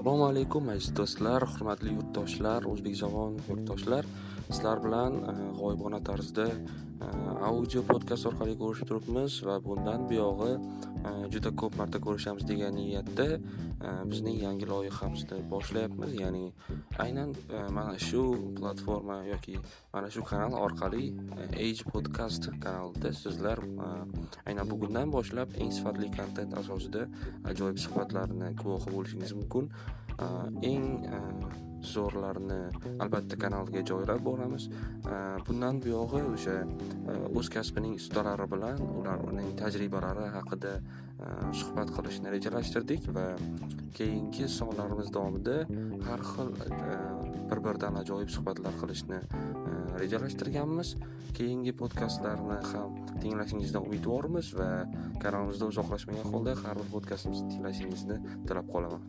assalomu alaykum aziz do'stlar hurmatli yurtdoshlar o'zbekiston yurtdoshlar. Sizlar bilan e, g'oyibona tarzda Э, audio podkast orqali ko'rishib turibmiz va bundan buyog'i э, juda ko'p marta ko'rishamiz degan niyatda э, bizning yangi loyihamizni boshlayapmiz. Ya'ni aynan mana shu platforma yoki mana shu kanal orqali age podcast kanalida sizlar aynan bugundan boshlab eng sifatli kontent asosida ajoyib suhbatlarni guvohi bo'lishingiz mumkin. Eng zo'rlarni albatta kanalga joylab boramiz. Bundan buyog'i o'sha e, o'z kasbining ustalari bilan ularning tajribalari haqida e, suhbat qilishni rejalashtirdik va keyingi sonlarimiz davomida har xil e, bir biridan ajoyib suhbatlar qilishni rejalashtirganmiz. Keyingi podkastlarni ham tinglashingizdan umidvormiz va kanalimizda uzoqlashmagan holda har bir podkastimizni tinglashingizni tilab qolaman.